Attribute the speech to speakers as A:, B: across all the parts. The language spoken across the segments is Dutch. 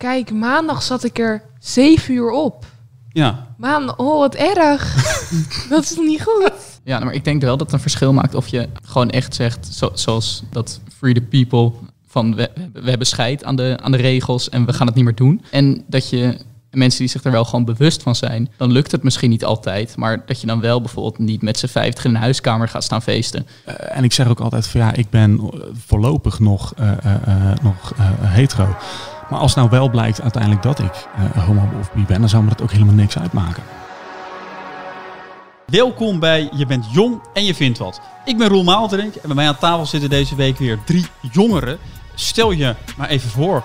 A: Kijk, maandag zat ik er zeven uur op.
B: Ja.
A: Maandag, oh wat erg. dat is niet goed?
C: Ja, maar ik denk wel dat het een verschil maakt of je gewoon echt zegt, zo, zoals dat Free the People, van we, we hebben scheid aan de, aan de regels en we gaan het niet meer doen. En dat je mensen die zich er wel gewoon bewust van zijn, dan lukt het misschien niet altijd, maar dat je dan wel bijvoorbeeld niet met z'n vijftig in een huiskamer gaat staan feesten.
D: Eh, en ik zeg ook altijd van ja, ik ben eh, voorlopig nog, eh, eh, eh, nog eh, hetero. Maar als nou wel blijkt uiteindelijk dat ik eh, homo of bi ben, dan zou me dat ook helemaal niks uitmaken.
B: Welkom bij Je bent jong en je vindt wat. Ik ben Roel Maalderink en bij mij aan tafel zitten deze week weer drie jongeren. Stel je maar even voor.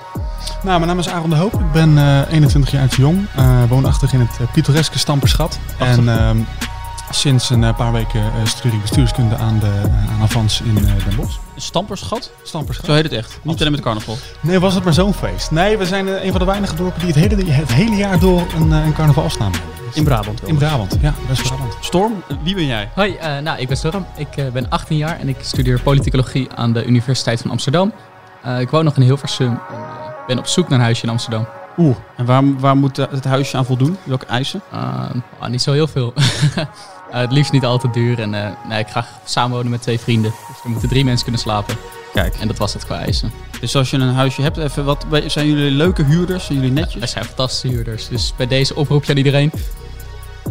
D: Nou, mijn naam is Aaron de Hoop. Ik ben eh, 21 jaar oud jong. eh, woonachtig in het uh, pittoreske Stamperschat. En ehm, sinds een eh, paar weken eh, studeer ik bestuurskunde aan, de, eh, aan Avans in eh, Den Bosch.
B: Een stamperschat?
D: Stamperschat.
B: Zo heet het echt. Niet alleen met carnaval.
D: Nee, was het maar zo'n feest? Nee, we zijn een van de weinige dorpen die het hele, het hele jaar door een, een carnavalsnaam hebben.
B: In Brabant wel.
D: In Brabant, ja, West-Brabant.
B: Storm, wie ben jij?
C: Hoi, eh, nou ik ben Storm, ik eh, ben 18 jaar en ik studeer politicologie aan de Universiteit van Amsterdam. Eh, ik woon nog in Hilversum en ben op zoek naar een huisje in Amsterdam.
B: Oeh. En waar, waar moet het huisje aan voldoen? Welke eisen?
C: Uh, ah, niet zo heel veel. Uh, het liefst niet al te duur. En uh, nee, ik ga samenwonen met twee vrienden. Dus er moeten drie mensen kunnen slapen.
B: Kijk.
C: En dat was het qua eisen.
B: Dus als je een huisje hebt, even wat, zijn jullie leuke huurders? Zijn jullie netjes?
C: Ja, wij zijn fantastische huurders. Dus bij deze oproep je aan iedereen.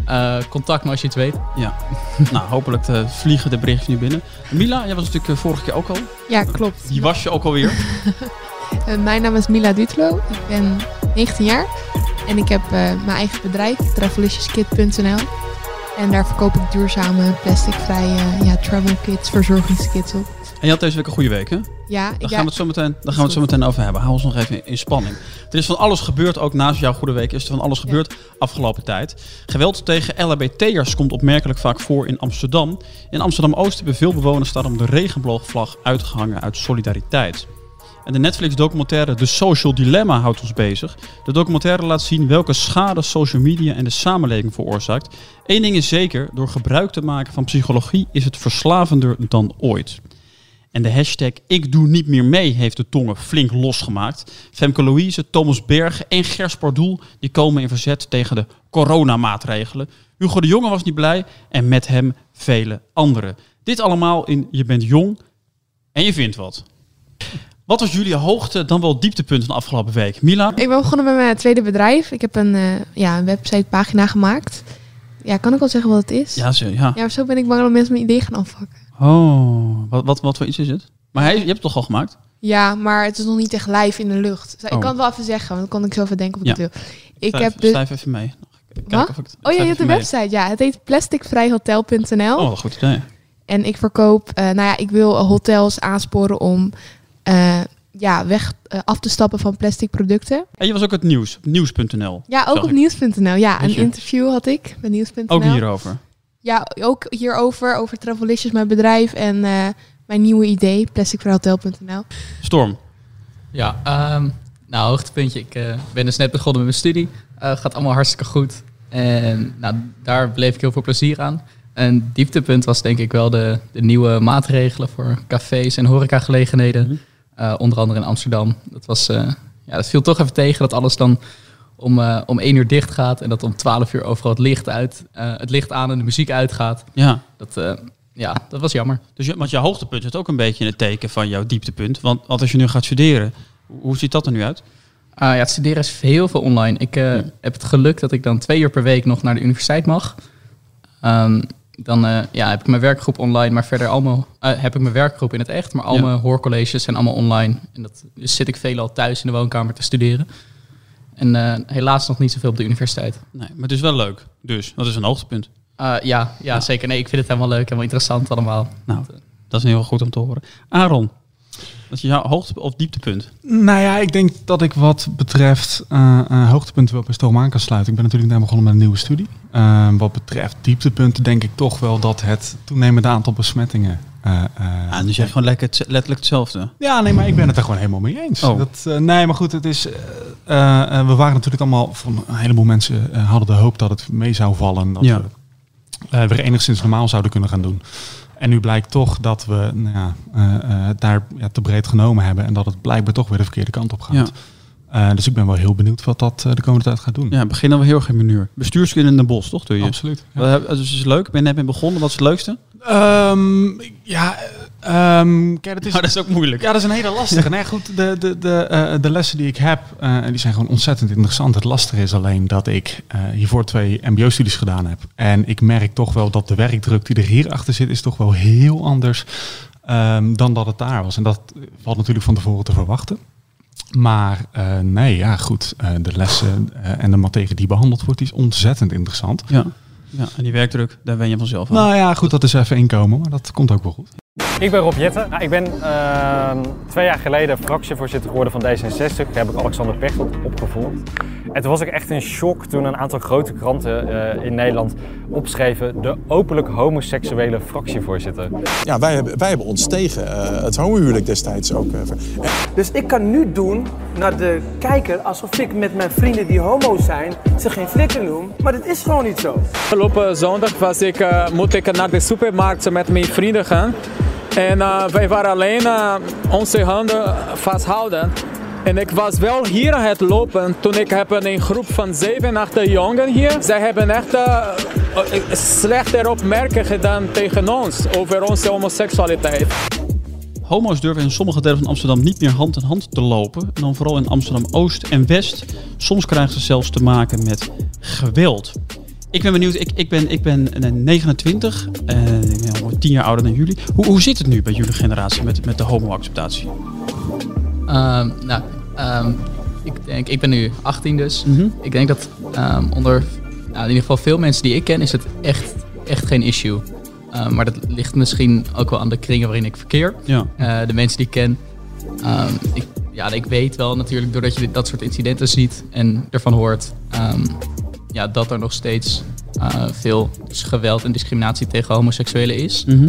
C: Uh, contact me als je het weet.
B: Ja. nou, hopelijk vliegen de berichtjes nu binnen. Mila, jij was natuurlijk vorige keer ook al.
A: Ja, klopt.
B: Die was je ook alweer.
A: Eh, mijn naam is Mila Dutlo. Ik ben 19 jaar. En ik heb eh, mijn eigen bedrijf, traveliciouskit.nl. En daar verkoop ik duurzame, plasticvrije ja, travel kits, verzorgingskits op.
B: En je had deze week een goede week, hè?
A: Ja.
B: Daar gaan we het zo meteen, daar gaan we het zo meteen over hebben. Hou ons nog even in spanning. Er is van alles gebeurd, ook naast jouw goede week is er van alles gebeurd ja. afgelopen tijd. Geweld tegen LHBT'ers komt opmerkelijk vaak voor in Amsterdam. In Amsterdam-Oost hebben veel bewoners daarom de regenboogvlag uitgehangen uit solidariteit. En de Netflix-documentaire The Social Dilemma houdt ons bezig. De documentaire laat zien welke schade social media en de samenleving veroorzaakt. Eén ding is zeker, door gebruik te maken van psychologie is het verslavender dan ooit. En de hashtag Ik doe niet meer mee heeft de tongen flink losgemaakt. Femke Louise, Thomas Bergen en Gers Pardoel die komen in verzet tegen de coronamaatregelen. Hugo de Jonge was niet blij en met hem vele anderen. Dit allemaal in Je bent jong en je vindt wat. Wat was jullie hoogte dan wel dieptepunt van de afgelopen week? Mila?
A: Ik ben begonnen met mijn tweede bedrijf. Ik heb een, uh, ja, een websitepagina gemaakt. Ja, kan ik wel zeggen wat het is?
B: Ja, zo, ja.
A: ja zo ben ik bang dat mensen mijn idee gaan afpakken.
B: Oh, wat, wat, wat voor iets is het? Maar hij, je hebt het toch al gemaakt?
A: Ja, maar het is nog niet echt live in de lucht. Dus oh. Ik kan het wel even zeggen, want dan kan ik zo even denken of ik
B: ja.
A: het wil. Ik
B: schrijf,
A: heb dus...
B: schrijf even mee.
A: Wat? Of ik het, oh ja, je hebt een website. Ja, het heet plasticvrijhotel.nl.
B: Oh, goed idee.
A: En ik verkoop, uh, nou ja, ik wil hotels aansporen om uh, ja, weg uh, af te stappen van plastic producten.
B: En je was ook het nieuws, nieuws.nl.
A: Ja, ook op nieuws.nl. Ja, een interview had ik bij nieuws.nl.
B: Ook hierover.
A: Ja, ook hierover, over Travelicious, mijn bedrijf en uh, mijn nieuwe idee, plasticvrijhotel.nl.
B: Storm.
C: Ja, um, nou, hoogtepuntje. Ik uh, ben dus net begonnen met mijn studie. Uh, gaat allemaal hartstikke goed. En nou, daar bleef ik heel veel plezier aan. Een dieptepunt was denk ik wel de, de nieuwe maatregelen voor cafés en horecagelegenheden. Uh, onder andere in Amsterdam. Dat, was, uh, ja, dat viel toch even tegen dat alles dan om, uh, om 1 uur dicht gaat. En dat om 12 uur overal het licht, uit, het licht aan en de muziek uitgaat.
B: Ja.
C: Dat, ja, dat was jammer.
B: Dus je, want je hoogtepunt zit ook een beetje in het teken van jouw dieptepunt. Want, want als je nu gaat studeren, hoe ziet dat er nu uit?
C: ja, het studeren is heel veel online. Ik ja. heb het geluk dat ik dan twee uur per week nog naar de universiteit mag. Um, dan uh, ja, heb ik mijn werkgroep online, maar verder allemaal uh, heb ik mijn werkgroep in het echt, maar al ja. mijn hoorcolleges zijn allemaal online. En dat dus zit ik veelal thuis in de woonkamer te studeren. En uh, helaas nog niet zoveel op de universiteit.
B: Nee, maar het is wel leuk. Dus dat is een hoogtepunt.
C: ja, ja, ja, zeker. Nee, ik vind het helemaal leuk, helemaal interessant allemaal.
B: Nou, dat is heel goed om te horen. Aaron, is jouw hoogte- of dieptepunt?
D: Nou ja, ik denk dat ik wat betreft uh, uh, hoogtepunten wel bij Stoom aan kan sluiten. Ik ben natuurlijk net begonnen met een nieuwe studie. Uh, wat betreft dieptepunten denk ik toch wel dat het toenemende aantal besmettingen...
B: ja, dus jij gewoon lekker, letterlijk hetzelfde?
D: Ja, nee, maar ik ben het er gewoon helemaal mee eens.
B: Oh.
D: Dat, nee, maar goed, het is... we waren natuurlijk allemaal... Van een heleboel mensen hadden de hoop dat het mee zou vallen. Dat
B: ja.
D: we weer enigszins normaal zouden kunnen gaan doen. En nu blijkt toch dat we nou ja, uh, uh, daar ja, te breed genomen hebben en dat het blijkbaar toch weer de verkeerde kant op gaat.
B: Ja.
D: Eh, dus ik ben wel heel benieuwd wat dat eh, de komende tijd gaat doen.
B: Ja, begin dan wel heel erg in. Bestuurskunde in Den Bosch, toch? Doe je?
D: Absoluut. Ja.
B: Dus is leuk. Ben je net mee begonnen. Wat is het leukste?
D: Ehm, ja, ehm, kijk, het is,
B: Nou, dat is ook moeilijk.
D: Ja, dat is een hele lastige. Nee, goed, de, de, de, eh, de lessen die ik heb, eh, die zijn gewoon ontzettend interessant. Het lastige is alleen dat ik eh, hiervoor twee mbo-studies gedaan heb. En ik merk toch wel dat de werkdruk die er hier achter zit, is toch wel heel anders ehm, dan dat het daar was. En dat valt natuurlijk van tevoren te verwachten. Maar eh, nee, ja, goed. eh, de lessen eh, en de materie die behandeld wordt, die is ontzettend interessant.
B: Ja. ja. En die werkdruk, daar ben je vanzelf aan.
D: Nou ja, goed, dat is even inkomen, maar dat komt ook wel goed.
E: Ik ben Rob Jetten. Nou, ik ben ehm, twee jaar geleden fractievoorzitter geworden van D66. Daar heb ik Alexander Pechtold opgevolgd. En toen was ik echt in shock toen een aantal grote kranten eh, in Nederland opschreven... de openlijk homoseksuele fractievoorzitter.
F: Ja, wij hebben, wij hebben ons tegen eh, het homohuwelijk destijds ook. eh,
G: Dus ik kan nu doen naar de kijker alsof ik met mijn vrienden die homo zijn ze geen flikker noem. Maar dat is gewoon niet zo.
H: Afgelopen zondag was ik, eh, moet ik naar de supermarkt met mijn vrienden gaan. En eh, wij waren alleen eh, onze handen vasthouden. En ik was wel hier aan het lopen toen ik heb een groep van zeven, acht jongen hier. Zij hebben echt eh, eh, slechte opmerkingen gedaan tegen ons over onze homoseksualiteit.
B: Homo's durven in sommige delen van Amsterdam niet meer hand in hand te lopen. En dan vooral in Amsterdam Oost en West. Soms krijgen ze zelfs te maken met geweld. Ik ben benieuwd, ik, ik, ben, ik ben eh, 29, eh, ik 10 jaar ouder dan jullie. Hoe, hoe zit het nu bij jullie generatie met, met de homo-acceptatie?
C: Ehm, nou, ehm, ik denk, ik ben nu 18 dus.
B: Mhm.
C: Ik denk dat ehm, onder nou, in ieder geval veel mensen die ik ken, is het echt, echt geen issue. Maar dat ligt misschien ook wel aan de kringen waarin ik verkeer.
B: Ja.
C: Eh, de mensen die ik ken. Ik, ja, ik weet wel natuurlijk, doordat je dit- dat soort incidenten ziet en ervan hoort, ja, dat er nog steeds eh, veel geweld en discriminatie tegen homoseksuelen is.
B: Mhm.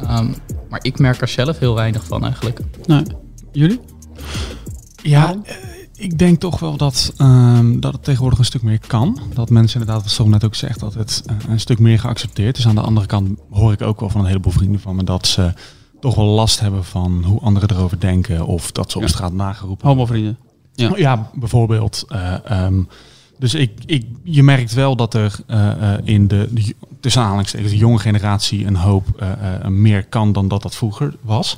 C: Ehm, maar ik merk er zelf heel weinig van eigenlijk.
B: Nou, jullie?
D: Ja, eh, ik denk toch wel dat, ehm, dat het tegenwoordig een stuk meer kan. Dat mensen inderdaad, wat Sol net ook zegt, dat het eh, een stuk meer geaccepteerd is. Aan de andere kant hoor ik ook wel van een heleboel vrienden van me dat ze toch wel last hebben van hoe anderen erover denken. Of dat ze op
B: Ja.
D: straat nageroepen
B: Homo-vrienden. Ja.
D: Ja, bijvoorbeeld. eh, ehm, dus ik, ik, je merkt wel dat er eh, eh, in de, de, tussen aanhalingstekens, de jonge generatie een hoop eh, eh, meer kan dan dat dat vroeger was.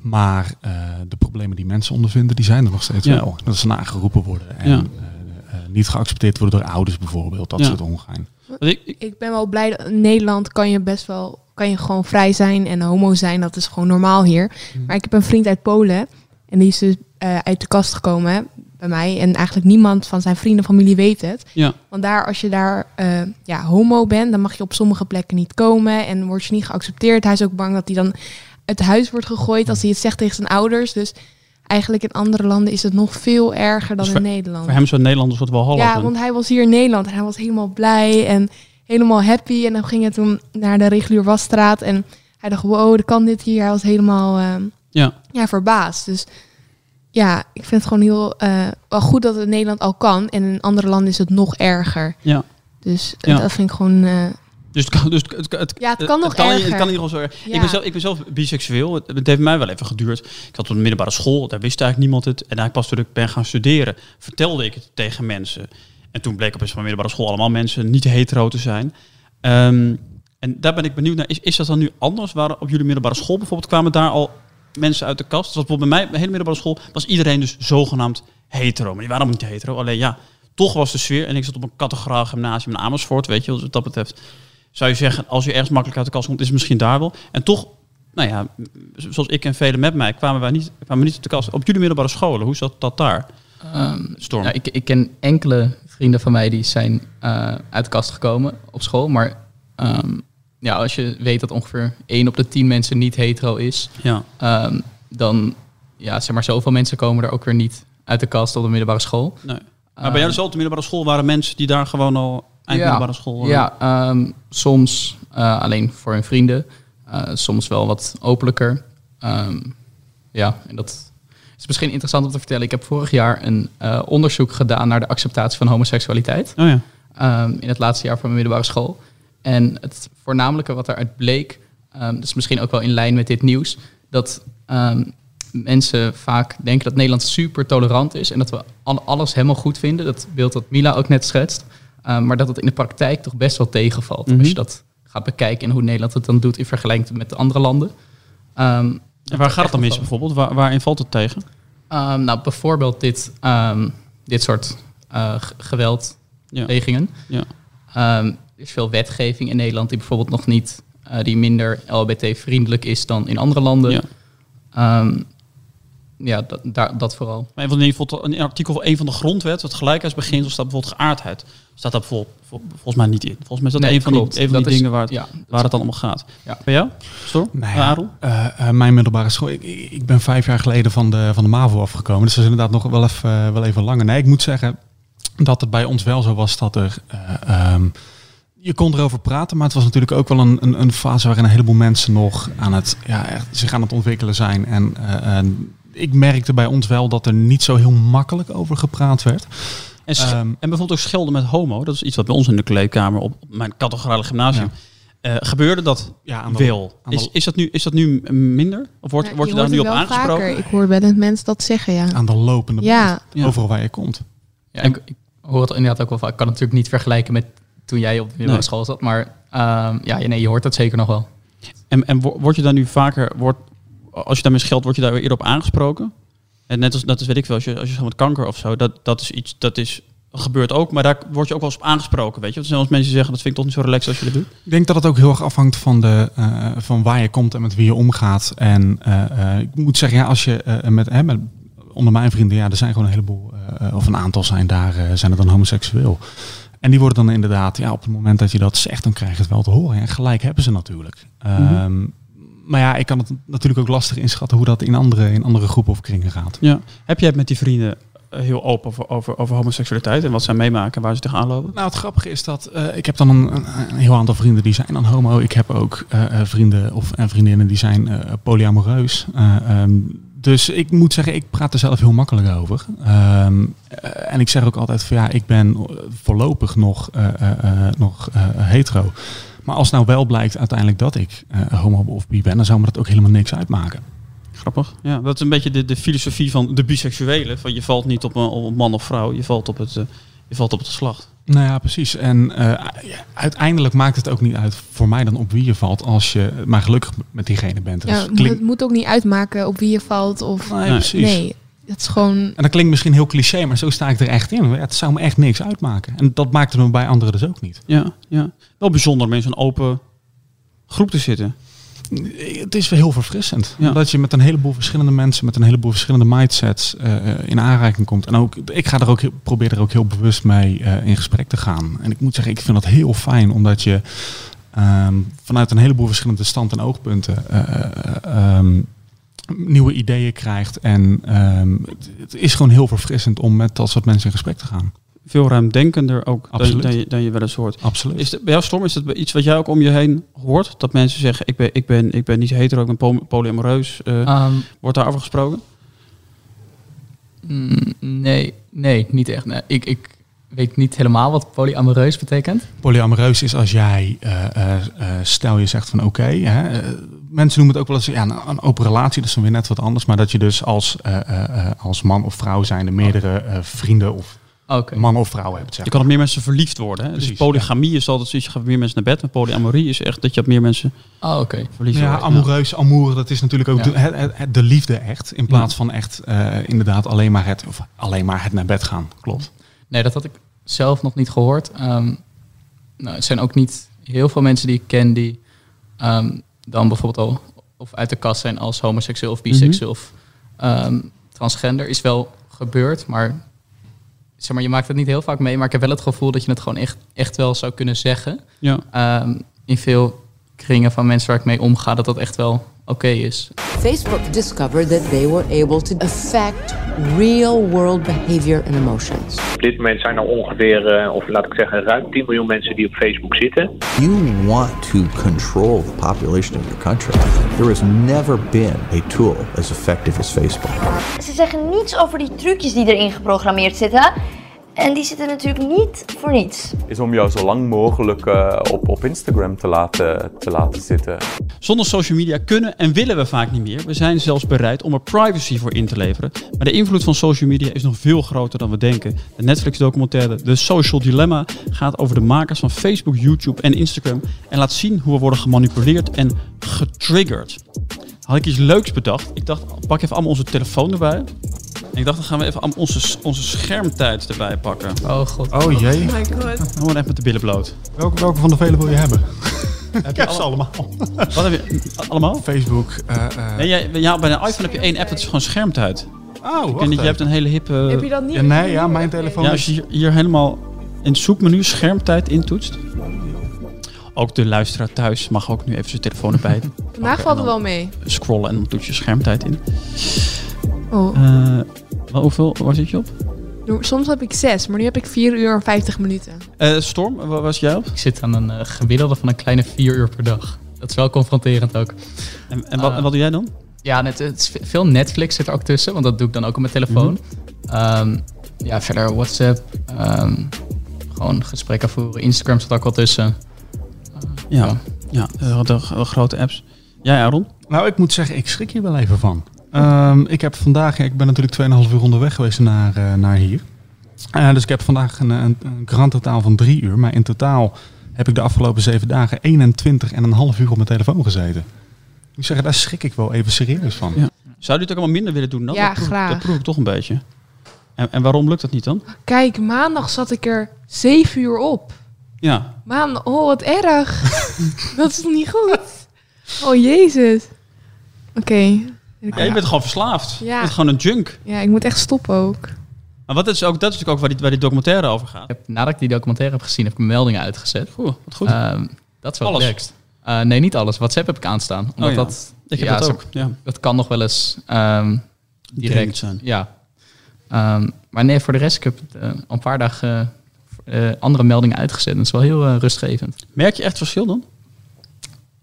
D: Maar eh, de problemen die mensen ondervinden, die zijn er nog steeds
B: Ja.
D: wel. Dat ze nageroepen worden en
B: Ja.
D: eh, eh, niet geaccepteerd worden door ouders bijvoorbeeld. Dat
B: Ja.
D: soort ongein.
B: Want ik,
A: ben wel blij dat in Nederland kan je best wel kan je gewoon vrij zijn en homo zijn. Dat is gewoon normaal hier. Maar ik heb een vriend uit Polen en die is dus eh, uit de kast gekomen bij mij. En eigenlijk niemand van zijn vrienden familie weet het.
B: ja.
A: Want daar, als je daar eh, ja, homo bent, dan mag je op sommige plekken niet komen en word je niet geaccepteerd. Hij is ook bang dat hij dan uit huis wordt gegooid als hij het zegt tegen zijn ouders. Dus eigenlijk in andere landen is het nog veel erger dan
B: Dus
A: in Nederland.
B: Voor hem zo'n Nederlanders wat wel hallo.
A: Ja, want hij was hier in Nederland en hij was helemaal blij en helemaal happy. En dan ging het toen naar de regulier wasstraat en hij dacht, wow, dat kan dit hier. Hij was helemaal eh,
B: Ja.
A: ja, verbaasd. Dus ja, ik vind het gewoon heel eh, wel goed dat het in Nederland al kan. En in andere landen is het nog erger.
B: Ja.
A: Dus eh,
B: Ja.
A: dat vind ik gewoon... eh,
B: Dus het kan, dus het, het,
A: Ja, het kan nog
B: kan,
A: erger.
B: Het kan zo erg.
A: Ja.
B: Ik, ben zelf, ik ben zelf biseksueel. Het, het heeft mij wel even geduurd. Ik had op de middelbare school, daar wist eigenlijk niemand het. En eigenlijk pas toen ik ben gaan studeren, vertelde ik het tegen mensen. En toen bleek op een middelbare school allemaal mensen niet hetero te zijn. Ehm, en daar ben ik benieuwd naar. Is, is dat dan nu anders? Waren op jullie middelbare school bijvoorbeeld, kwamen daar al mensen uit de kast? Zoals bijvoorbeeld bij mij, mijn hele middelbare school, was iedereen dus zogenaamd hetero. Maar die waren allemaal niet hetero. Alleen ja, toch was de sfeer. En ik zat op een categoraal gymnasium in Amersfoort, weet je, dus wat dat betreft zou je zeggen, als je ergens makkelijk uit de kast komt, is het misschien daar wel. En toch, nou ja, zoals ik en velen met mij, kwamen wij niet, kwamen niet uit de kast. Op jullie middelbare scholen, hoe zat dat daar?
C: Ehm,
B: Storm.
C: nou, ik, ik ken enkele vrienden van mij die zijn eh, uit de kast gekomen op school. Maar ehm, ja, als je weet dat ongeveer 1 op de 10 mensen niet hetero is,
B: Ja,
C: ehm, dan ja, zeg maar zoveel mensen komen er ook weer niet uit de kast op de middelbare school.
B: nee. Maar bij jou dus al op de middelbare school waren mensen die daar gewoon al eind
C: Ja.
B: middelbare school waren?
C: Ja, ehm, soms eh, alleen voor hun vrienden, eh, soms wel wat openlijker. Ehm, ja, en dat is misschien interessant om te vertellen. Ik heb vorig jaar een eh, onderzoek gedaan naar de acceptatie van homoseksualiteit.
B: Oh ja.
C: ehm, in het laatste jaar van mijn middelbare school. En het voornamelijke wat eruit bleek, ehm dat is misschien ook wel in lijn met dit nieuws, dat ehm, mensen vaak denken dat Nederland super tolerant is en dat we al- alles helemaal goed vinden. Dat beeld dat Mila ook net schetst. Uh, maar dat het in de praktijk toch best wel tegenvalt.
B: Mhm.
C: Als je dat gaat bekijken en hoe Nederland het dan doet in vergelijking met de andere landen. Um,
B: En waar gaat het dan mis bijvoorbeeld? Waar, waarin valt het tegen?
C: Um, nou, bijvoorbeeld dit, um, dit soort uh, geweldplegingen.
B: Ja.
C: Ja. Um, er is veel wetgeving in Nederland die bijvoorbeeld nog niet, uh, die minder LHBT-vriendelijk is dan in andere landen. Ja, um, ja dat, daar, dat vooral.
B: Maar een van die, in artikel 1 van de grondwet, het gelijkheidsbeginsel, staat bijvoorbeeld geaardheid. Staat daar bijvoorbeeld, volgens mij niet in. Volgens mij is dat nee, een van klopt. die, een van die is, dingen waar het, ja, waar het dan om gaat. Ja. Bij jou? Stor?
D: Nou ja, uh, uh, mijn middelbare school. Ik, ik, ben vijf jaar geleden van de, van de MAVO afgekomen. Dus dat is inderdaad nog wel even, uh, wel even langer. Nee, ik moet zeggen dat het bij ons wel zo was dat er... Um, je kon erover praten, maar het was natuurlijk ook wel een, een, een fase waarin een heleboel mensen nog aan het, ja, echt, zich aan het ontwikkelen zijn. En ik merkte bij ons wel dat er niet zo heel makkelijk over gepraat werd.
B: En, sch- um, en bijvoorbeeld ook schelden met homo, dat is iets wat bij ons in de kleedkamer op mijn categorale gymnasium ja. uh, gebeurde dat ja, aan de, wel. Aan de, is, is, dat nu, is dat nu minder? Of wordt,
A: ja,
B: wordt je,
A: je
B: daar nu op aangesproken?
A: Vaker. Ik hoor wel het mensen dat zeggen, ja.
D: Aan de lopende
A: ja.
D: band, overal waar je komt.
C: Ja, ik, ik hoor het inderdaad ook wel vaak. Ik kan het natuurlijk niet vergelijken met toen jij op de middelbare nee. school zat, maar um, ja, nee, je hoort dat zeker nog wel.
B: En, en word je daar nu vaker, wordt, als je daarmee scheldt, word je daar weer eerder op aangesproken? En net als dat is weet ik wel, als je als je met kanker of zo, dat, dat is iets dat is gebeurt ook, maar daar word je ook wel eens op aangesproken, weet je. Zijn als mensen zeggen dat vind ik toch niet zo relaxed als je dat doet.
D: Ik denk dat het ook heel erg afhangt van de uh, van waar je komt en met wie je omgaat. En uh, uh, ik moet zeggen, ja, als je met, hè, met onder mijn vrienden, ja, er zijn gewoon een heleboel of een aantal zijn daar zijn er dan homoseksueel. En die worden dan inderdaad, ja, op het moment dat je dat zegt, dan krijg je het wel te horen. En gelijk hebben ze natuurlijk. Mm -hmm. um, maar ja, ik kan het natuurlijk ook lastig inschatten hoe dat in andere, in andere groepen of kringen gaat.
B: Ja. Heb jij het met die vrienden heel open over, over, over homoseksualiteit en wat zij meemaken, waar ze tegenaan lopen?
D: Nou, het grappige is dat uh, ik heb dan een, een, een, heel aantal vrienden die zijn dan homo. Ik heb ook uh, vrienden of en vriendinnen die zijn uh, polyamoreus. Um, dus ik moet zeggen, ik praat er zelf heel makkelijk over. Um, en ik zeg ook altijd van ja, ik ben voorlopig nog, nog hetero. Maar als nou wel blijkt uiteindelijk dat ik homo of bi ben, dan zou me dat ook helemaal niks uitmaken.
B: Grappig. Ja, dat is een beetje de, de filosofie van de biseksuele. Van je valt niet op een, op man of vrouw, je valt op het, je valt op het geslacht.
D: Nou ja, precies. En uh, ja, uiteindelijk maakt het ook niet uit voor mij dan op wie je valt als je maar gelukkig met diegene bent.
A: Ja, dus klink... Het moet ook niet uitmaken op wie je valt. Of...
D: Nee, precies.
A: Nee. Dat is gewoon...
D: En dat klinkt misschien heel cliché, maar zo sta ik er echt in. Het zou me echt niks uitmaken. En dat maakt het me bij anderen dus ook niet.
B: Ja, ja. Wel bijzonder om in zo'n open groep te zitten.
D: Het is heel verfrissend. Ja. Dat je met een heleboel verschillende mensen, met een heleboel verschillende mindsets uh, in aanraking komt. En ook, ik ga er ook, probeer er ook heel bewust mee uh, in gesprek te gaan. En ik moet zeggen, ik vind dat heel fijn, omdat je um, vanuit een heleboel verschillende stand- en oogpunten um, nieuwe ideeën krijgt. En um, het, het, is gewoon heel verfrissend om met dat soort mensen in gesprek te gaan.
B: Veel ruimdenkender ook dan, dan, je, dan je wel eens hoort.
D: Absoluut.
B: Is het, bij jou, Storm, is het iets wat jij ook om je heen hoort? Dat mensen zeggen, ik ben, ik ben, ik ben niet hetero, ik ben polyamoreus. Uh, um, wordt daarover gesproken?
C: Mm, Nee, nee, niet echt. Nee. Ik, ik weet niet helemaal wat polyamoreus betekent.
D: Polyamoreus is als jij, uh, uh, stel je zegt van oké, okay, mensen noemen het ook wel eens ja, een, een open relatie, dat is dan weer net wat anders. Maar dat je dus als, als man of vrouw zijnde meerdere vrienden of
C: Okay.
D: man of vrouw hebt. Zeg
B: je kan op meer mensen verliefd worden. Hè? Precies, dus polygamie ja. is altijd zoiets, je gaat meer mensen naar bed. Maar polyamorie is echt dat je op meer mensen
C: oh, okay.
B: verliefd
D: ja,
B: wordt.
D: Amoureus, ja, amour, dat is natuurlijk ook ja. de, het, het, de, liefde echt. In plaats van echt uh, inderdaad alleen maar, het, of alleen maar het naar bed gaan. Klopt.
C: Nee, dat had ik zelf nog niet gehoord. Um, nou, het zijn ook niet heel veel mensen die ik ken die um, dan bijvoorbeeld al of uit de kast zijn als homoseksueel of biseksueel mm -hmm. of um, transgender. Is wel gebeurd, maar zeg maar, je maakt het niet heel vaak mee, maar ik heb wel het gevoel dat je het gewoon echt, echt wel zou kunnen zeggen.
B: Ja.
C: Um, in veel kringen van mensen waar ik mee omga, dat dat echt wel oké okay is.
I: Facebook discovered that they were able to affect real world behavior and emotions.
J: Op dit moment zijn er ongeveer, uh, of laat ik zeggen, ruim 10 miljoen mensen die op Facebook zitten.
K: You want to control the population of your country. There has never been a tool as effective as Facebook.
L: Ze zeggen niets over die trucjes die erin geprogrammeerd zitten. En die zitten natuurlijk niet voor niets.
M: Is om jou zo lang mogelijk uh, op, op Instagram te laten, te laten zitten.
B: Zonder social media kunnen en willen we vaak niet meer. We zijn zelfs bereid om er privacy voor in te leveren. Maar de invloed van social media is nog veel groter dan we denken. De Netflix-documentaire The Social Dilemma gaat over de makers van Facebook, YouTube en Instagram. En laat zien hoe we worden gemanipuleerd en getriggerd. Had ik iets leuks bedacht. Ik dacht, pak even allemaal onze telefoon erbij. En ik dacht, dan gaan we even onze, onze schermtijd erbij pakken.
C: Oh god.
D: Oh jee.
A: Oh my god.
B: Gewoon even met de billen bloot.
D: Welke, welke van de vele wil je hebben?
B: Heb je
D: ze allemaal.
B: Wat heb je? Allemaal?
D: Facebook. eh, eh,
B: Nee, jij, ja, bij een iPhone heb je één app, dat is gewoon schermtijd.
D: Oh,
B: Ik dat je hebt een hele hippe...
A: Heb je dat niet?
D: Ja, nee, ja, mijn telefoon
B: Ja, als je hier, hier helemaal in het zoekmenu schermtijd intoetst. Ook de luisteraar thuis mag ook nu even zijn telefoon erbij
A: Vandaag valt het wel mee.
B: scrollen en dan toets je schermtijd in.
A: Oh.
B: Eh, hoeveel, waar zit je op?
A: Soms heb ik zes, maar nu heb ik 4 uur en 50 minuten.
B: Eh, Storm, waar was jij op?
C: Ik zit aan een eh, gemiddelde van een kleine vier uur per dag. Dat is wel confronterend ook.
B: En, en, wat, en wat doe jij dan?
C: Ja, net, het is ve- veel Netflix zit er ook tussen, want dat doe ik dan ook op mijn telefoon. Ehm, ja, verder WhatsApp, ehm, gewoon gesprekken voeren. Instagram zit ook wel tussen.
B: Ja, ja de, de- de grote apps. Jij, Aaron?
D: Nou, ik moet zeggen, ik schrik hier wel even van. Ehm, ik heb vandaag, ik ben natuurlijk 2,5 uur onderweg geweest naar, eh, naar hier. Eh, dus ik heb vandaag een, een, een grand totaal van drie uur. Maar in totaal heb ik de afgelopen zeven dagen 21 en een half uur op mijn telefoon gezeten. Ik moet zeggen, daar schrik ik wel even serieus van.
B: Ja. Zou je het ook allemaal minder willen doen dan?
A: Ja,
B: dat proef,
A: graag.
B: Dat proef ik toch een beetje. En, en waarom lukt dat niet dan?
A: Kijk, maandag zat ik er 7 uur op.
B: Ja,
A: Maandag, oh wat erg. dat is toch niet goed? Oh jezus. Oké.
B: Ja je bent gewoon verslaafd.
A: Ja.
B: Je bent gewoon een junk.
A: Ja, ik moet echt stoppen ook.
B: Maar wat is ook, dat is natuurlijk ook waar die, waar die documentaire over gaat.
C: Ik heb, nadat ik die documentaire heb gezien, heb ik mijn meldingen uitgezet.
B: Oeh, wat goed.
C: Ehm, dat is wel
B: Alles?
C: relaxed. Eh, nee, niet alles. WhatsApp heb ik aanstaan. Omdat
B: Oh ja.
C: dat,
B: Ik heb
C: ja,
B: dat
C: zo-
B: ook, ja.
C: Dat kan nog wel eens ehm,
B: Dringend
C: direct
B: zijn.
C: Ja. Ehm, maar nee, voor de rest, ik heb al een paar dagen eh, andere meldingen uitgezet. Dat is wel heel rustgevend.
B: Merk je echt verschil dan?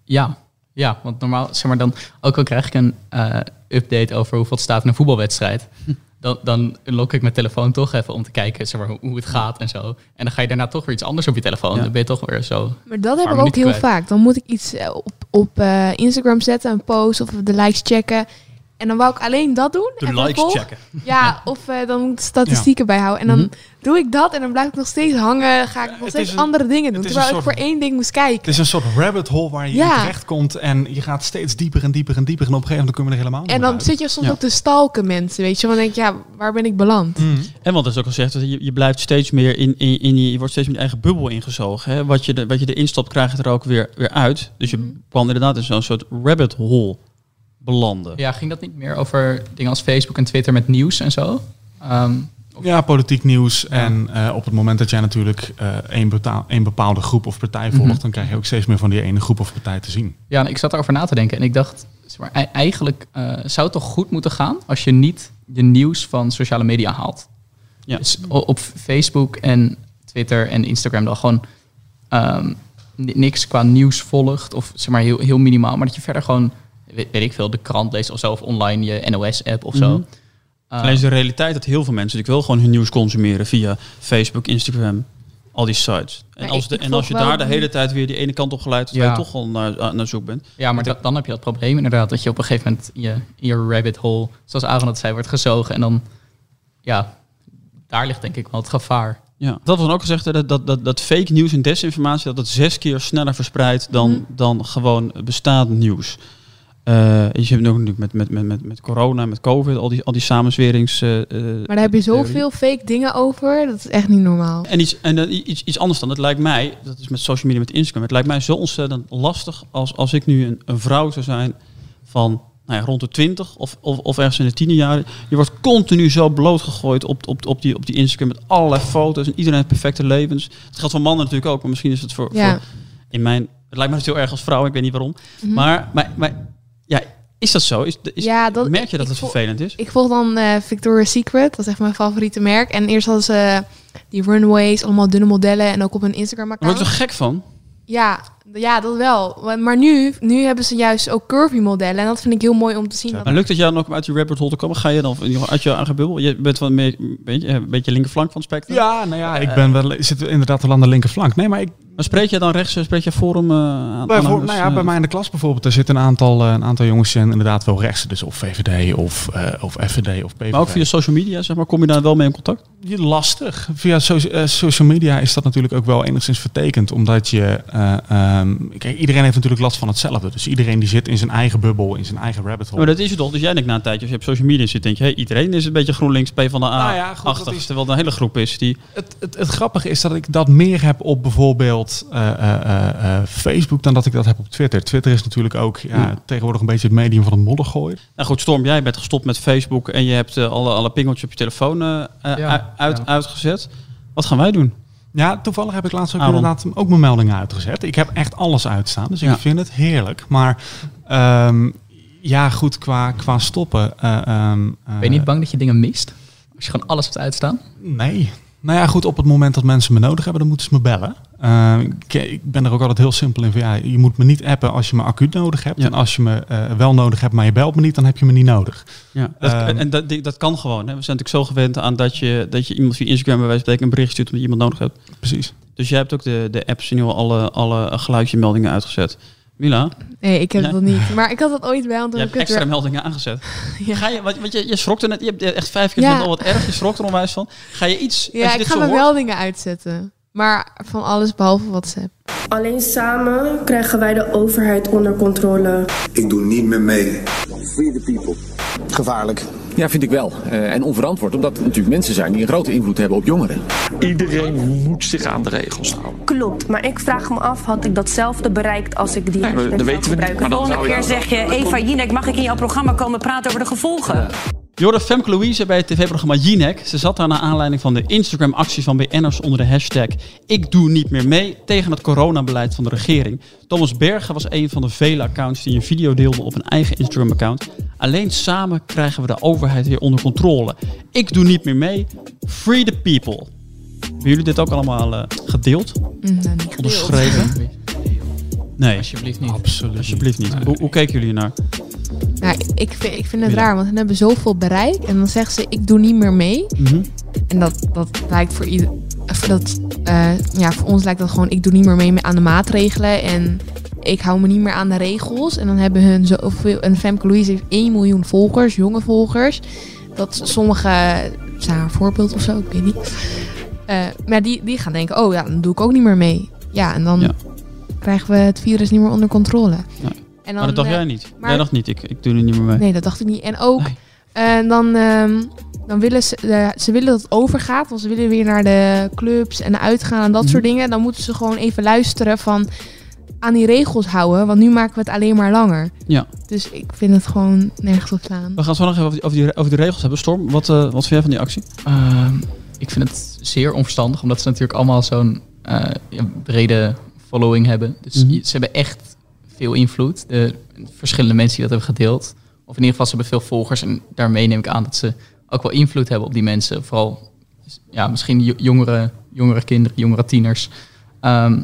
C: Ja, ja, want normaal, zeg maar dan, ook al krijg ik een eh, update over hoeveel het staat in een voetbalwedstrijd, dan, dan lok ik mijn telefoon toch even om te kijken zeg maar, hoe, hoe het gaat en zo. En dan ga je daarna toch weer iets anders op je telefoon.
B: Ja.
C: Dan ben je toch weer zo.
A: Maar dat heb ik ook heel
C: kwijt.
A: vaak. Dan moet ik iets eh, op, op eh, Instagram zetten, een post of de likes checken. En dan wou ik alleen dat doen.
B: De
A: en
B: likes
A: vervolg-
B: checken.
A: Ja, of eh, dan moet ik statistieken bijhouden. En dan
B: Mhm.
A: doe ik dat en dan blijf ik nog steeds hangen. Ga ik nog steeds
D: een-
A: andere dingen doen. Terwijl ik voor één ding moest kijken.
D: Het is een soort rabbit hole waar je
A: Ja.
D: in terecht komt en je gaat steeds dieper en dieper en dieper en op een gegeven moment kom je er helemaal niet
A: En dan
D: uit.
A: zit je soms
B: Ja.
A: ook te stalken mensen, weet je. Want dan denk ik, ja, waar ben ik beland?
D: Mm.
B: En wat is ook al gezegd, dat je, je blijft steeds meer in, in, in je, je wordt steeds meer in je eigen bubbel ingezogen. Hè? Wat, je de, wat je erin stopt, krijg je er ook weer, weer uit. Dus je
A: Mhm.
B: kan inderdaad in zo'n soort rabbit hole belanden.
C: Ja, ging dat niet meer over dingen als Facebook en Twitter met nieuws en zo? Ehm,
D: Ja, politiek nieuws. En eh, op het moment dat jij natuurlijk eh één, één bepaalde groep of partij volgt,
C: Mhm.
D: dan krijg je ook steeds meer van die ene groep of partij te zien.
C: Ja, en ik zat erover na te denken en ik dacht, zeg maar, ei- eigenlijk eh, zou het toch goed moeten gaan als je niet je nieuws van sociale media haalt.
B: Ja.
C: Dus op Facebook en Twitter en Instagram dan gewoon ehm, ni- niks qua nieuws volgt of zeg maar heel, heel minimaal, maar dat je verder gewoon, weet, weet ik veel, de krant leest of zo of online je NOS-app of zo.
B: Mhm.
C: Eh,
B: Alleen is de realiteit dat heel veel mensen natuurlijk wel gewoon hun nieuws consumeren via Facebook, Instagram, al die sites. En als, de, en als je daar de hele tijd weer die ene kant op geleid, terwijl
C: Ja.
B: je toch al naar, naar zoek bent.
C: Ja, maar dat- dan heb je dat probleem inderdaad. Dat je op een gegeven moment je, in je rabbit hole, zoals Aaron het zei, wordt gezogen. En dan, ja, daar ligt denk ik wel het gevaar.
B: Ja, dat was ook gezegd, hè, dat, dat, dat, dat fake nieuws en desinformatie, dat het zes keer sneller verspreidt dan,
A: Mhm.
B: dan gewoon bestaand nieuws. Eh, je hebt ook natuurlijk met, met, met, met, met corona, met covid, al die, al die samenzwerings... eh, eh,
A: Maar daar heb je zoveel fake dingen over. Dat is echt niet normaal.
B: En, iets, en dan i- iets, iets anders dan. Het lijkt mij, dat is met social media, met Instagram, het lijkt mij zo ontzettend lastig als, als ik nu een, een vrouw zou zijn van nou ja, rond de 20 of, of, of ergens in de tienerjaren. Je wordt continu zo blootgegooid op, op, op, die, op die Instagram met allerlei foto's en iedereen heeft perfecte levens. Het geldt voor mannen natuurlijk ook, maar misschien is het voor,
A: Ja.
B: voor in mijn, het lijkt me dus heel erg als vrouw, ik weet niet waarom.
A: Mhm.
B: Maar, maar, maar ja, is dat zo? Is, is,
A: Ja, dat-
B: merk je dat het vervelend is?
A: Ik volg dan eh, Victoria's Secret. Dat is echt mijn favoriete merk. En eerst hadden ze die runways, allemaal dunne modellen. En ook op hun
B: Daar word
A: Instagram-account.
B: zo gek van.
A: Ja, Ja, dat wel. Maar- nu, nu hebben ze juist ook curvy modellen. En dat vind ik heel mooi om te zien. dat-
B: Maar lukt het jou nog om uit die rabbit hole te komen? Ga je dan in ieder geval uit je eigen bubbel? Je bent wel een beetje, een beetje, een beetje linkerflank van het spectrum.
D: Ja, nou ja, ik ben wel, zit inderdaad wel aan de linkerflank. Nee, maar ik,
B: Maar spreek je dan rechts, eh, spreek je forum eh, aan?
D: Bij, voor, nou ja,
B: eh,
D: bij mij in de klas bijvoorbeeld, er zitten een aantal, eh, een aantal jongens zijn inderdaad wel rechts. Dus of VVD of, eh, of FVD of PVV.
B: Maar ook via social media, zeg maar, kom je daar wel mee in contact?
D: Je lastig. Via so- eh, social media is dat natuurlijk ook wel enigszins vertekend. Omdat je... eh, ehm, kijk, iedereen heeft natuurlijk last van hetzelfde. Dus iedereen die zit in zijn eigen bubbel, in zijn eigen rabbit hole.
B: Maar dat is het toch? Dus jij denkt na een tijdje, als je op social media zit, denk je, hey, iedereen is een beetje GroenLinks, P van de A,
D: Nou ja, goed, dat
B: achtig,
D: is-
B: terwijl er een hele groep is die...
D: Het, het, het grappige is dat ik dat meer heb op bijvoorbeeld eh, eh, eh, eh, Facebook dan dat ik dat heb op Twitter. Twitter is natuurlijk ook ja,
B: Ja.
D: tegenwoordig een beetje het medium van het moddergooien.
B: Nou goed, Storm, jij bent gestopt met Facebook en je hebt alle, alle pingeltjes op je telefoon
D: Ja,
B: uit,
D: ja.
B: uitgezet. Wat gaan wij doen?
D: Ja, toevallig heb ik laatst ook
B: Aaron.
D: inderdaad ook mijn meldingen uitgezet. Ik heb echt alles uitstaan, dus
B: Ja.
D: ik vind het heerlijk. Maar ehm, ja, goed, qua, qua stoppen. eh, ehm,
C: Ben je niet bang dat je dingen mist? Als je gewoon alles hebt uitstaan?
D: Nee. Nou ja, goed, op het moment dat mensen me nodig hebben, dan moeten ze me bellen. Eh, ik, ik ben er ook altijd heel simpel in van, ja, je moet me niet appen als je me acuut nodig hebt.
B: Ja.
D: En als je me eh, wel nodig hebt, maar je belt me niet, dan heb je me niet nodig.
B: Ja, dat,
D: Ehm,
B: en dat, dat kan gewoon. Hè. We zijn natuurlijk zo gewend aan dat je, dat je iemand via Instagram bij wijze van spreken een bericht stuurt omdat je iemand nodig hebt.
D: Precies.
B: Dus jij hebt ook de, de apps in ieder geval alle, alle geluidjemeldingen uitgezet. Mila,
A: Nee, ik heb
B: Ja.
A: dat niet. Maar ik had dat ooit wel.
B: je
A: heb
B: hebt
A: het
B: extra
A: weer-
B: meldingen aangezet.
A: Ja.
B: Ga je, wat, wat je, je schrok er net, je hebt echt vijf keer
A: Ja.
B: oh wat erg, je schrok er onwijs van. Ga je iets,
A: Ja,
B: je
A: ik ga mijn
B: hoort,
A: meldingen uitzetten. Maar van alles behalve WhatsApp.
N: Alleen samen krijgen wij de overheid onder controle.
O: Ik doe niet meer mee. Free the people. Gevaarlijk.
P: Ja, vind ik wel. Eh, en onverantwoord, omdat er natuurlijk mensen zijn die een grote invloed hebben op jongeren.
Q: Iedereen moet zich aan de regels houden.
N: Klopt, maar ik vraag me af, had ik datzelfde bereikt als ik die
Q: Nee, dat weten we niet. Maar dan
R: Volgende keer zeg je, Eva Jinek, mag ik in jouw programma komen praten over de gevolgen?
B: Je hoorde Femke Louise bij het tv-programma Jinek. Ze zat daar naar aanleiding van de Instagram-actie van BN'ers onder de hashtag Ik doe niet meer mee tegen het coronabeleid van de regering. Thomas Bergen was een van de vele accounts die een video deelde op een eigen Instagram-account. Alleen samen krijgen we de overheid weer onder controle. Ik doe niet meer mee. Free the people. Hebben jullie dit ook allemaal eh, gedeeld?
A: Mm, nou, niet
B: Onderschreven? Nee.
C: Alsjeblieft niet.
D: Absoluut.
B: Alsjeblieft niet. Hoe, hoe keken jullie ernaar?
A: Nou, ik vind, ik vind het raar, want ze hebben zoveel bereik. En dan zeggen ze, ik doe niet meer mee.
B: Mhm.
A: En dat, dat lijkt voor ieder... of Dat, eh, ja, voor ons lijkt dat gewoon, ik doe niet meer mee aan de maatregelen. En ik hou me niet meer aan de regels. En dan hebben hun zoveel... En Femke Louise heeft 1 miljoen volgers, jonge volgers. Dat sommige... Zijn haar voorbeeld of zo, ik weet niet. Eh, maar die, die gaan denken, oh ja, dan doe ik ook niet meer mee. Ja, en dan
B: Ja.
A: krijgen we het virus niet meer onder controle.
B: Ja.
A: En
B: maar dat dacht
A: eh,
B: jij niet.
A: maar-
B: Jij dacht niet, ik, ik doe er niet meer mee.
A: Nee, dat dacht ik niet. En ook, eh, dan, ehm, dan willen ze, eh, ze willen dat het overgaat. Want ze willen weer naar de clubs en uitgaan en dat
B: Mhm.
A: soort dingen. Dan moeten ze gewoon even luisteren van aan die regels houden. Want nu maken we het alleen maar langer.
B: Ja.
A: Dus ik vind het gewoon nergens op slaan.
B: We gaan zo nog even over die, over die, over die regels hebben. Storm, wat, eh, wat vind jij van die actie?
C: Ehm, ik vind het zeer onverstandig, omdat ze natuurlijk allemaal zo'n eh, brede following hebben. Dus
B: Mhm.
C: ze hebben echt veel invloed. De verschillende mensen die dat hebben gedeeld. Of in ieder geval, ze hebben veel volgers. En daarmee neem ik aan dat ze ook wel invloed hebben op die mensen. Vooral ja, misschien jo- jongere, jongere kinderen, jongere tieners. Ehm,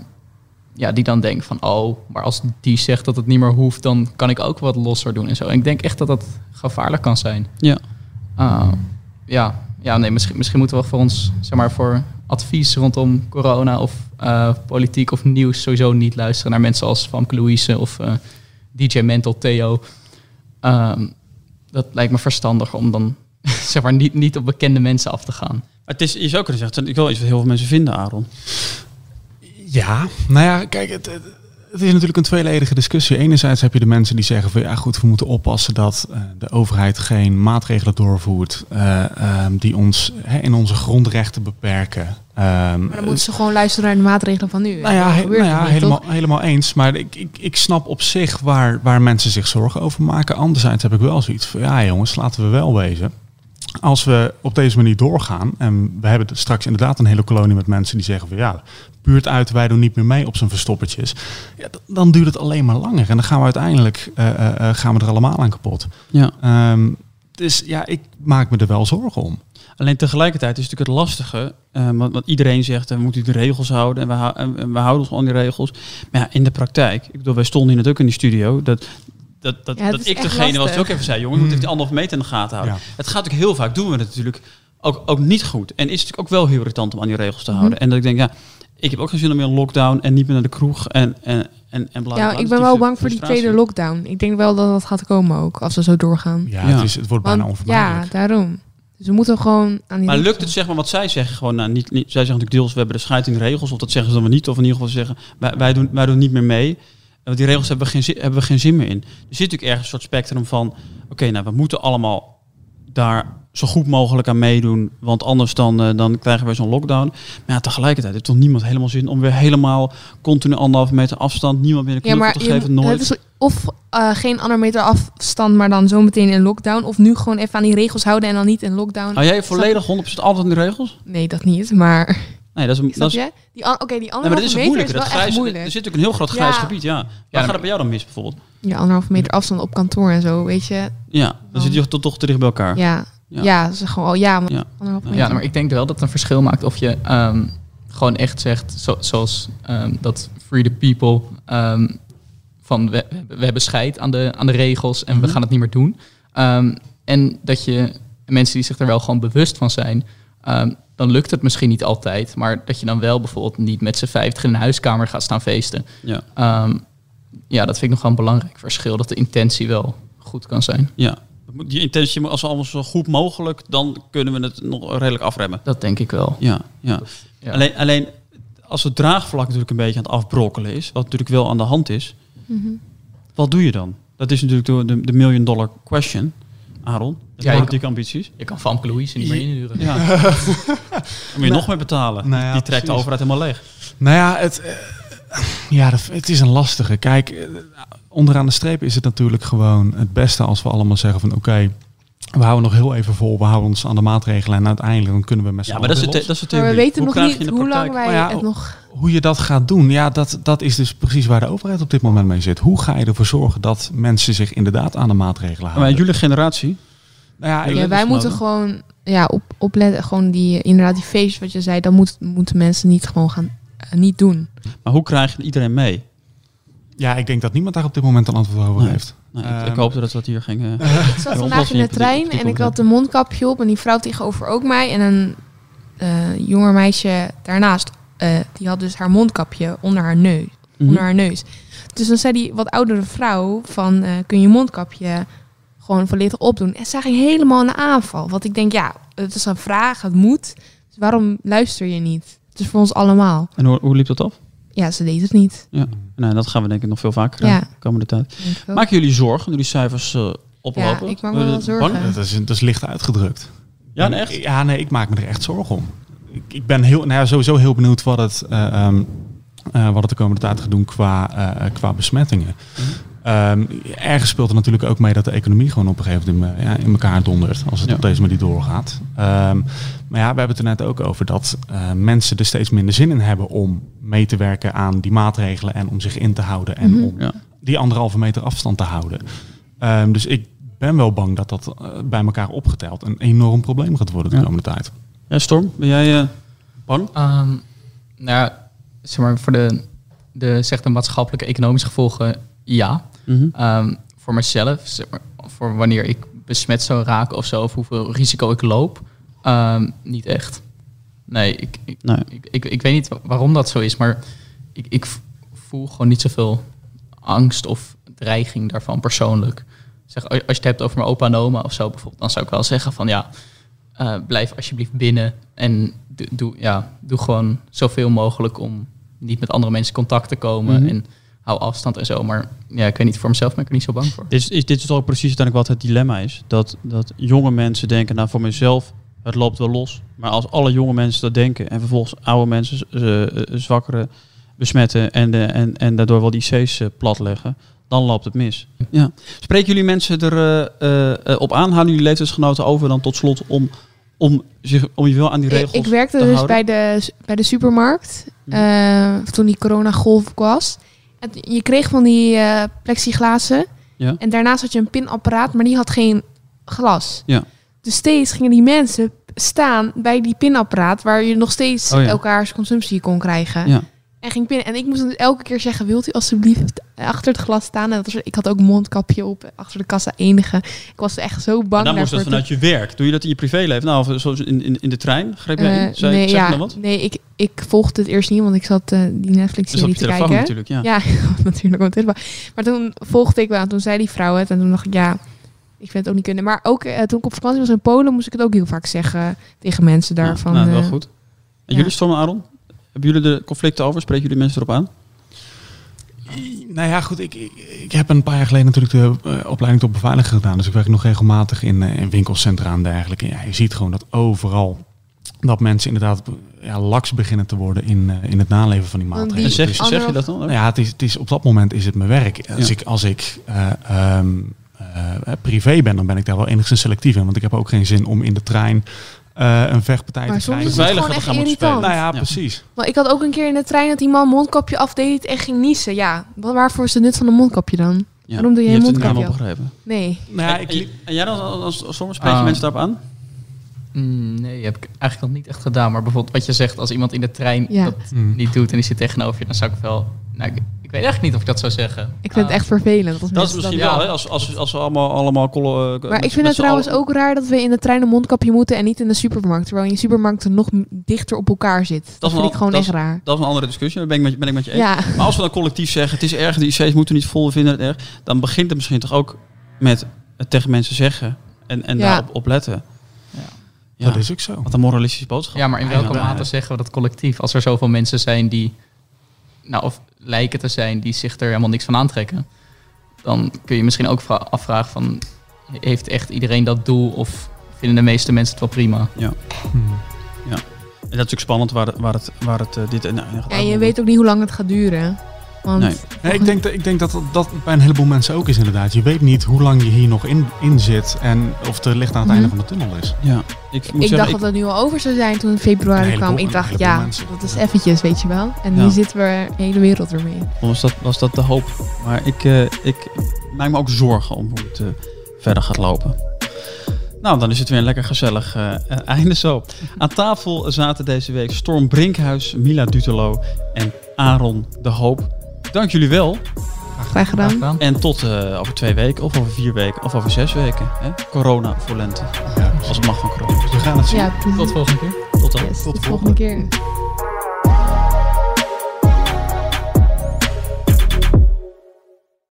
C: ja, die dan denken van, oh, maar als die zegt dat het niet meer hoeft, dan kan ik ook wat losser doen en zo. En ik denk echt dat dat gevaarlijk kan zijn.
B: Ja.
C: Ah, ja, ja, nee, misschien, misschien moeten we voor ons, zeg maar, voor advies rondom corona of eh, politiek of nieuws sowieso niet luisteren naar mensen als Famke Louise of eh, DJ Mental Theo. Ehm, dat lijkt me verstandig om dan, zeg maar, niet, niet op bekende mensen af te gaan.
B: Het is, je zou kunnen zeggen, het is wel iets wat heel veel mensen vinden, Aaron.
D: Ja, nou ja, kijk, het, het, het is natuurlijk een tweeledige discussie. Enerzijds heb je de mensen die zeggen van ja goed, we moeten oppassen dat eh, de overheid geen maatregelen doorvoert eh, ehm, die ons in onze grondrechten beperken. Ehm,
A: Maar dan moeten ze gewoon luisteren naar de maatregelen van nu.
D: nou ja, he- nou ja
A: niet,
D: helemaal,
A: toch?
D: helemaal eens. Maar ik, ik, ik snap op zich waar, waar mensen zich zorgen over maken. Anderzijds heb ik wel zoiets van ja jongens, laten we wel wezen. Als we op deze manier doorgaan en we hebben straks inderdaad een hele kolonie met mensen die zeggen van ja, buurt uit, wij doen niet meer mee op zijn verstoppertjes. Ja, dan duurt het alleen maar langer en dan gaan we uiteindelijk eh, eh, eh, gaan we er allemaal aan kapot.
B: Ja.
D: Ehm, dus ja, ik maak me er wel zorgen om.
B: Alleen tegelijkertijd is natuurlijk het lastige, eh, want, want iedereen zegt, we moeten de regels houden en we, hou- en- en we houden ons aan die regels. Maar ja, in de praktijk, ik bedoel, wij stonden hier natuurlijk in die studio, dat, dat, dat,
A: Ja,
B: dat ik degene was die ook even zei, jongen, je moet even die anderhalve meter in de gaten houden.
D: Ja.
B: Het gaat natuurlijk heel vaak, doen we het natuurlijk ook, ook niet goed. En is het natuurlijk ook wel heel irritant om aan die regels te houden. En dat ik denk, ja, ik heb ook geen zin om meer een lockdown en niet meer naar de kroeg en, en, en, en bla, bla,
A: Ja, ik ben wel bang voor die tweede lockdown. Ik denk wel dat dat gaat komen ook, als we zo doorgaan.
D: Ja,
B: Ja.
D: Het, is, het wordt bijna onvermijdelijk.
A: ja, daarom. Dus we moeten gewoon aan die
B: Maar lukt het, zeg maar, wat zij zeggen, gewoon, nou, niet, niet, zij zeggen natuurlijk deels, we hebben de scheid in de regels, of dat zeggen ze dan weer niet, of in ieder geval ze zeggen, wij, wij, doen, wij doen niet meer mee. Want die regels hebben we geen, zin- hebben we geen zin meer in. Er zit natuurlijk ergens een soort spectrum van, oké, nou, we moeten allemaal daar zo goed mogelijk aan meedoen, want anders dan, eh, dan krijgen we zo'n lockdown. Maar ja, tegelijkertijd heeft toch niemand helemaal zin om weer helemaal continu anderhalve meter afstand, niemand meer een
A: Ja, maar
B: te geven, nooit.
A: of eh, geen anderhalve meter afstand, maar dan zometeen in lockdown. Of nu gewoon even aan die regels houden en dan niet in lockdown.
B: Hou jij volledig 100% altijd aan die regels?
A: Nee, dat niet, maar...
B: Nee, dat is een...
A: Snap
B: Dat is,
A: je? Die Oké, die
B: Nee, maar dat
A: anderhalve
B: is
A: meter is
B: Dat
A: wel echt moeilijk.
B: er zit ook een heel groot grijs
A: Ja.
B: gebied, ja. Waar gaat het bij jou dan mis bijvoorbeeld?
A: Ja, anderhalve meter afstand op kantoor en zo, weet je.
B: Ja, dan zit je toch, toch te dicht bij elkaar.
A: Ja,
B: Ja.
A: ja. ze gewoon, oh, ja, maar
B: Ja.
A: anderhalve meter.
C: Ja, maar ik denk wel dat het een verschil maakt of je ehm, gewoon echt zegt, zo- zoals ehm, dat Free the People, ehm, van we, we hebben scheid aan de, aan de regels en we
B: Mhm.
C: gaan het niet meer doen. Ehm, en dat je mensen die zich er wel gewoon bewust van zijn, ehm, dan lukt het misschien niet altijd, maar dat je dan wel bijvoorbeeld niet met z'n vijftig in een huiskamer gaat staan feesten.
B: Ja.
C: Ehm, ja, dat vind ik nog wel een belangrijk verschil, dat de intentie wel goed kan zijn.
B: Ja. Die intentie, als we allemaal zo goed mogelijk, dan kunnen we het nog redelijk afremmen.
C: Dat denk ik wel.
B: Ja, ja.
C: Ja.
B: Alleen, alleen als het draagvlak natuurlijk een beetje aan het afbrokkelen is, wat natuurlijk wel aan de hand is,
A: Mhm.
B: wat doe je dan? Dat is natuurlijk de, de, de million dollar question, Aaron.
C: Ja, je
B: politieke ambities.
C: Je kan Famke Louise niet meer inhuren.
B: Ja. Dan moet je nog meer betalen.
D: Nou ja,
B: die trekt de overheid helemaal leeg.
D: Nou ja, het, eh, ja, dat- het is een lastige. Kijk, eh, onderaan de streep is het natuurlijk gewoon het beste als we allemaal zeggen van oké, we houden nog heel even vol, we houden ons aan de maatregelen en uiteindelijk dan kunnen we met z'n
B: Ja, maar dat is, dat is
A: Maar we weten
B: Hoe
A: nog niet hoe lang wij
D: Maar ja,
A: het nog...
D: Hoe je dat gaat doen, ja, dat, dat is dus precies waar de overheid op dit moment mee zit. Hoe ga je ervoor zorgen dat mensen zich inderdaad aan de maatregelen
B: Maar
D: houden?
B: jullie generatie,
D: Nou ja,
A: wij moeten gewoon ja, op, opletten, gewoon die, inderdaad die feestjes wat je zei, dat moet, moeten mensen niet gewoon gaan, eh, niet doen.
B: maar hoe krijg je iedereen mee?
D: ja, ik denk dat niemand daar op dit moment een antwoord over
B: Nee.
D: heeft.
B: Nou, ik,
D: Ehm,
B: ik hoopte dat dat hier ging. eh,
A: Ik zat vandaag in de trein en ik had een mondkapje op en die vrouw tegenover ook mij en een eh jonger meisje daarnaast, eh, die had dus haar mondkapje onder haar neus.
B: Mhm.
A: Onder haar neus. Dus dan zei die wat oudere vrouw van, eh, kun je je mondkapje gewoon volledig opdoen? En zij ging helemaal in de aanval. Want ik denk, ja, het is een vraag, het moet. Dus waarom luister je niet? Het is voor ons allemaal.
B: En hoe, hoe liep dat af?
A: Ja, ze deed het niet.
B: Ja, nou, dat gaan we denk ik nog veel vaker
A: Ja.
B: de komende tijd. Maken jullie zorgen nu die cijfers eh, oplopen?
A: Ja, ik maak me
B: Eh,
A: wel
B: bang?
A: zorgen.
D: Dat is, dat is licht uitgedrukt.
B: Ja, en echt?
D: Ja, nee, ik maak me er echt zorgen om. Ik, ik ben heel, nou ja, sowieso heel benieuwd wat het, eh, ehm, eh, wat het de komende tijd gaat doen qua, eh, qua besmettingen. Ehm, ergens speelt er natuurlijk ook mee dat de economie gewoon op een gegeven moment in, ja, in elkaar dondert als het
B: Ja.
D: op deze manier doorgaat. Ehm, maar ja, we hebben het er net ook over dat eh, mensen er steeds minder zin in hebben om mee te werken aan die maatregelen en om zich in te houden en
A: Mhm.
D: om
B: Ja.
D: die anderhalve meter afstand te houden. Ehm, dus ik ben wel bang dat dat eh, bij elkaar opgeteld een enorm probleem gaat worden de
B: Ja.
D: komende tijd.
B: Ja, Storm, ben jij eh, bang?
C: Ehm, nou ja, zeg maar, voor de, de, zeg de maatschappelijke economische gevolgen, ja.
B: Mhm.
C: Ehm, voor mezelf, zeg maar, voor wanneer ik besmet zou raken of zo, of hoeveel risico ik loop, ehm, niet echt. Nee, ik, ik,
B: Nee.
C: ik, ik, ik weet niet wa- waarom dat zo is, maar ik, ik voel gewoon niet zoveel angst of dreiging daarvan persoonlijk. Zeg, als je het hebt over mijn opa en oma of zo bijvoorbeeld, dan zou ik wel zeggen van ja, eh, blijf alsjeblieft binnen en doe, doe, ja, doe gewoon zoveel mogelijk om niet met andere mensen in contact te komen
B: Mhm.
C: en hou afstand en zo. Maar ja, ik weet niet, voor mezelf ben ik er niet zo bang voor.
B: Dit is, is, dit is toch ook precies uiteindelijk wat het dilemma is. Dat, dat jonge mensen denken, nou voor mezelf, het loopt wel los. Maar als alle jonge mensen dat denken en vervolgens oude mensen, eh, eh, zwakkere besmetten en, de, en, en daardoor wel die IC's eh, platleggen, dan loopt het mis. Ja. Spreken jullie mensen er eh, op aan? Halen jullie leeftijdsgenoten over dan tot slot om, om, zich, om je wel aan die regels
A: Ik, ik werkte
B: te
A: dus
B: houden?
A: bij de, bij de supermarkt
B: Mhm.
A: eh, toen die coronagolf was. Je kreeg van die eh, plexiglazen.
B: Ja.
A: En daarnaast had je een pinapparaat, maar die had geen glas.
B: Ja.
A: Dus steeds gingen die mensen staan bij die pinapparaat waar je nog steeds
B: Oh ja.
A: elkaars consumptie kon krijgen.
B: Ja.
A: En ging pinnen. En ik moest dan elke keer zeggen: Wilt u alsjeblieft achter het glas staan? En dat was, ik had ook mondkapje op achter de kassa enige. Ik was echt zo bang.
B: En dan moest dat vanuit je werk. Doe je dat in je privéleven? Nou, of zoals in, in, in de trein? Greep jij
A: Eh,
B: in? Zei,
A: nee,
B: zeg je
A: ja,
B: dan wat?
A: nee ik, ik volgde het eerst niet, want ik zat eh, die Netflix-serie
B: Dus
A: te kijken.
B: natuurlijk, ja.
A: natuurlijk op telefoon. Maar toen volgde ik wel, en toen zei die vrouw het. En toen dacht ik, ja, ik vind het ook niet kunnen. Maar ook eh, toen ik op vakantie was in Polen, moest ik het ook heel vaak zeggen tegen mensen daar.
B: Ja, nou, wel goed. En
A: ja.
B: jullie, Storm en Aaron? Hebben jullie de conflicten over? Spreken jullie mensen erop aan?
D: Nou ja, goed. Ik, ik, ik heb een paar jaar geleden natuurlijk de eh, opleiding tot beveiliger gedaan. Dus ik werk nog regelmatig in, eh, in winkelcentra en dergelijke. En ja, je ziet gewoon dat overal dat mensen inderdaad ja, laks beginnen te worden in, eh, in het naleven van die maatregelen.
B: En zeg, zeg je dat dan? ook?
D: Nou ja, het is, het is, op dat moment is het mijn werk. Als
B: Ja.
D: ik, als ik eh, ehm, eh, privé ben, dan ben ik daar wel enigszins selectief in. Want ik heb ook geen zin om in de trein eh, een vechtpartij
A: Maar
D: te
A: soms
D: krijgen.
A: is het
B: Veiliger
A: gewoon
B: te
A: echt
B: gaan moeten
A: irritant.
B: spelen.
D: Nou ja,
B: Ja.
D: precies.
A: Maar ik had ook een keer in de trein dat die man mondkapje afdeed en ging niezen. Ja, wat- waarvoor is de nut van een mondkapje dan?
B: Ja.
A: Waarom doe je
B: Je
A: een
B: hebt het niet
A: mondkapje
B: begrepen.
A: Nee.
D: Nou ja,
B: En-
D: ik,
B: en, en jij dan als, als, als soms spreek je
C: Ah.
B: mensen daarop aan?
C: Mm, Nee, heb ik eigenlijk nog niet echt gedaan. Maar bijvoorbeeld wat je zegt, als iemand in de trein
A: Ja.
C: dat
D: Hmm.
C: niet doet en die zit tegenover je, dan zou ik wel... Nou, ik, ik weet eigenlijk niet of ik dat zou zeggen.
A: Ik vind het echt vervelend.
B: Dat is misschien
A: dan-
B: wel, hè? Als, als, als we allemaal, allemaal eh,
A: Maar
B: met-
A: ik vind het trouwens
B: allen-
A: ook raar dat we in de trein een mondkapje moeten en niet in de supermarkt. Terwijl je in supermarkten nog m- dichter op elkaar zit. Dat,
B: is
A: vind ik gewoon
B: dat
A: echt
B: is-
A: raar.
B: Dat is een andere discussie, daar ben ik met, je- ben ik met je eens.
A: Ja.
B: Maar als we dan collectief zeggen, het is erg, de IC's moeten niet vol, we vinden het erg. Dan begint het misschien toch ook met het tegen mensen zeggen en, en
A: Ja.
B: daarop op letten. Ja.
D: Dat is ook zo.
B: Wat een moralistische boodschap.
C: Ja, maar in welke
B: Ja,
C: mate zeggen we dat collectief? Als er zoveel mensen zijn die, nou, of lijken te zijn, die zich er helemaal niks van aantrekken, dan kun je misschien ook vra- afvragen van, heeft echt iedereen dat doel of vinden de meeste mensen het wel prima?
B: Ja. ja. En dat is natuurlijk spannend waar het, waar het, waar het eh, dit en nou,
A: Ja, en je weet ook niet hoe lang het gaat duren. Want
B: Nee.
D: Ik denk, dat, ik denk dat dat bij een heleboel mensen ook is inderdaad. Je weet niet hoe lang je hier nog in, in zit en of het licht aan het einde
A: Mhm.
D: van de tunnel is.
B: Ja, ik moet
A: ik
B: zeggen,
A: dacht
B: ik-
A: dat het nu al over zou zijn toen februari
D: heleboel-
A: kwam. Ik dacht, ja,
D: mensen.
A: dat is eventjes, weet je wel. En
B: Ja.
A: nu zitten we de hele wereld ermee.
B: was dat, was dat de hoop. Maar ik, eh, ik maak me ook zorgen om hoe het eh, verder gaat lopen. Nou, dan is het weer een lekker gezellig eh, einde zo. Aan tafel zaten deze week Storm Brinkhuis, Mila Dutelo en Aaron de Hoop. Dank jullie wel.
A: Graag gedaan.
B: En tot eh, over twee weken, of over vier weken, of over zes weken. Hè? Corona voor lente. Als het mag van corona.
D: We gaan het zien.
A: Ja.
C: Tot volgende keer.
B: Tot dan.
A: Yes, tot de volgende keer.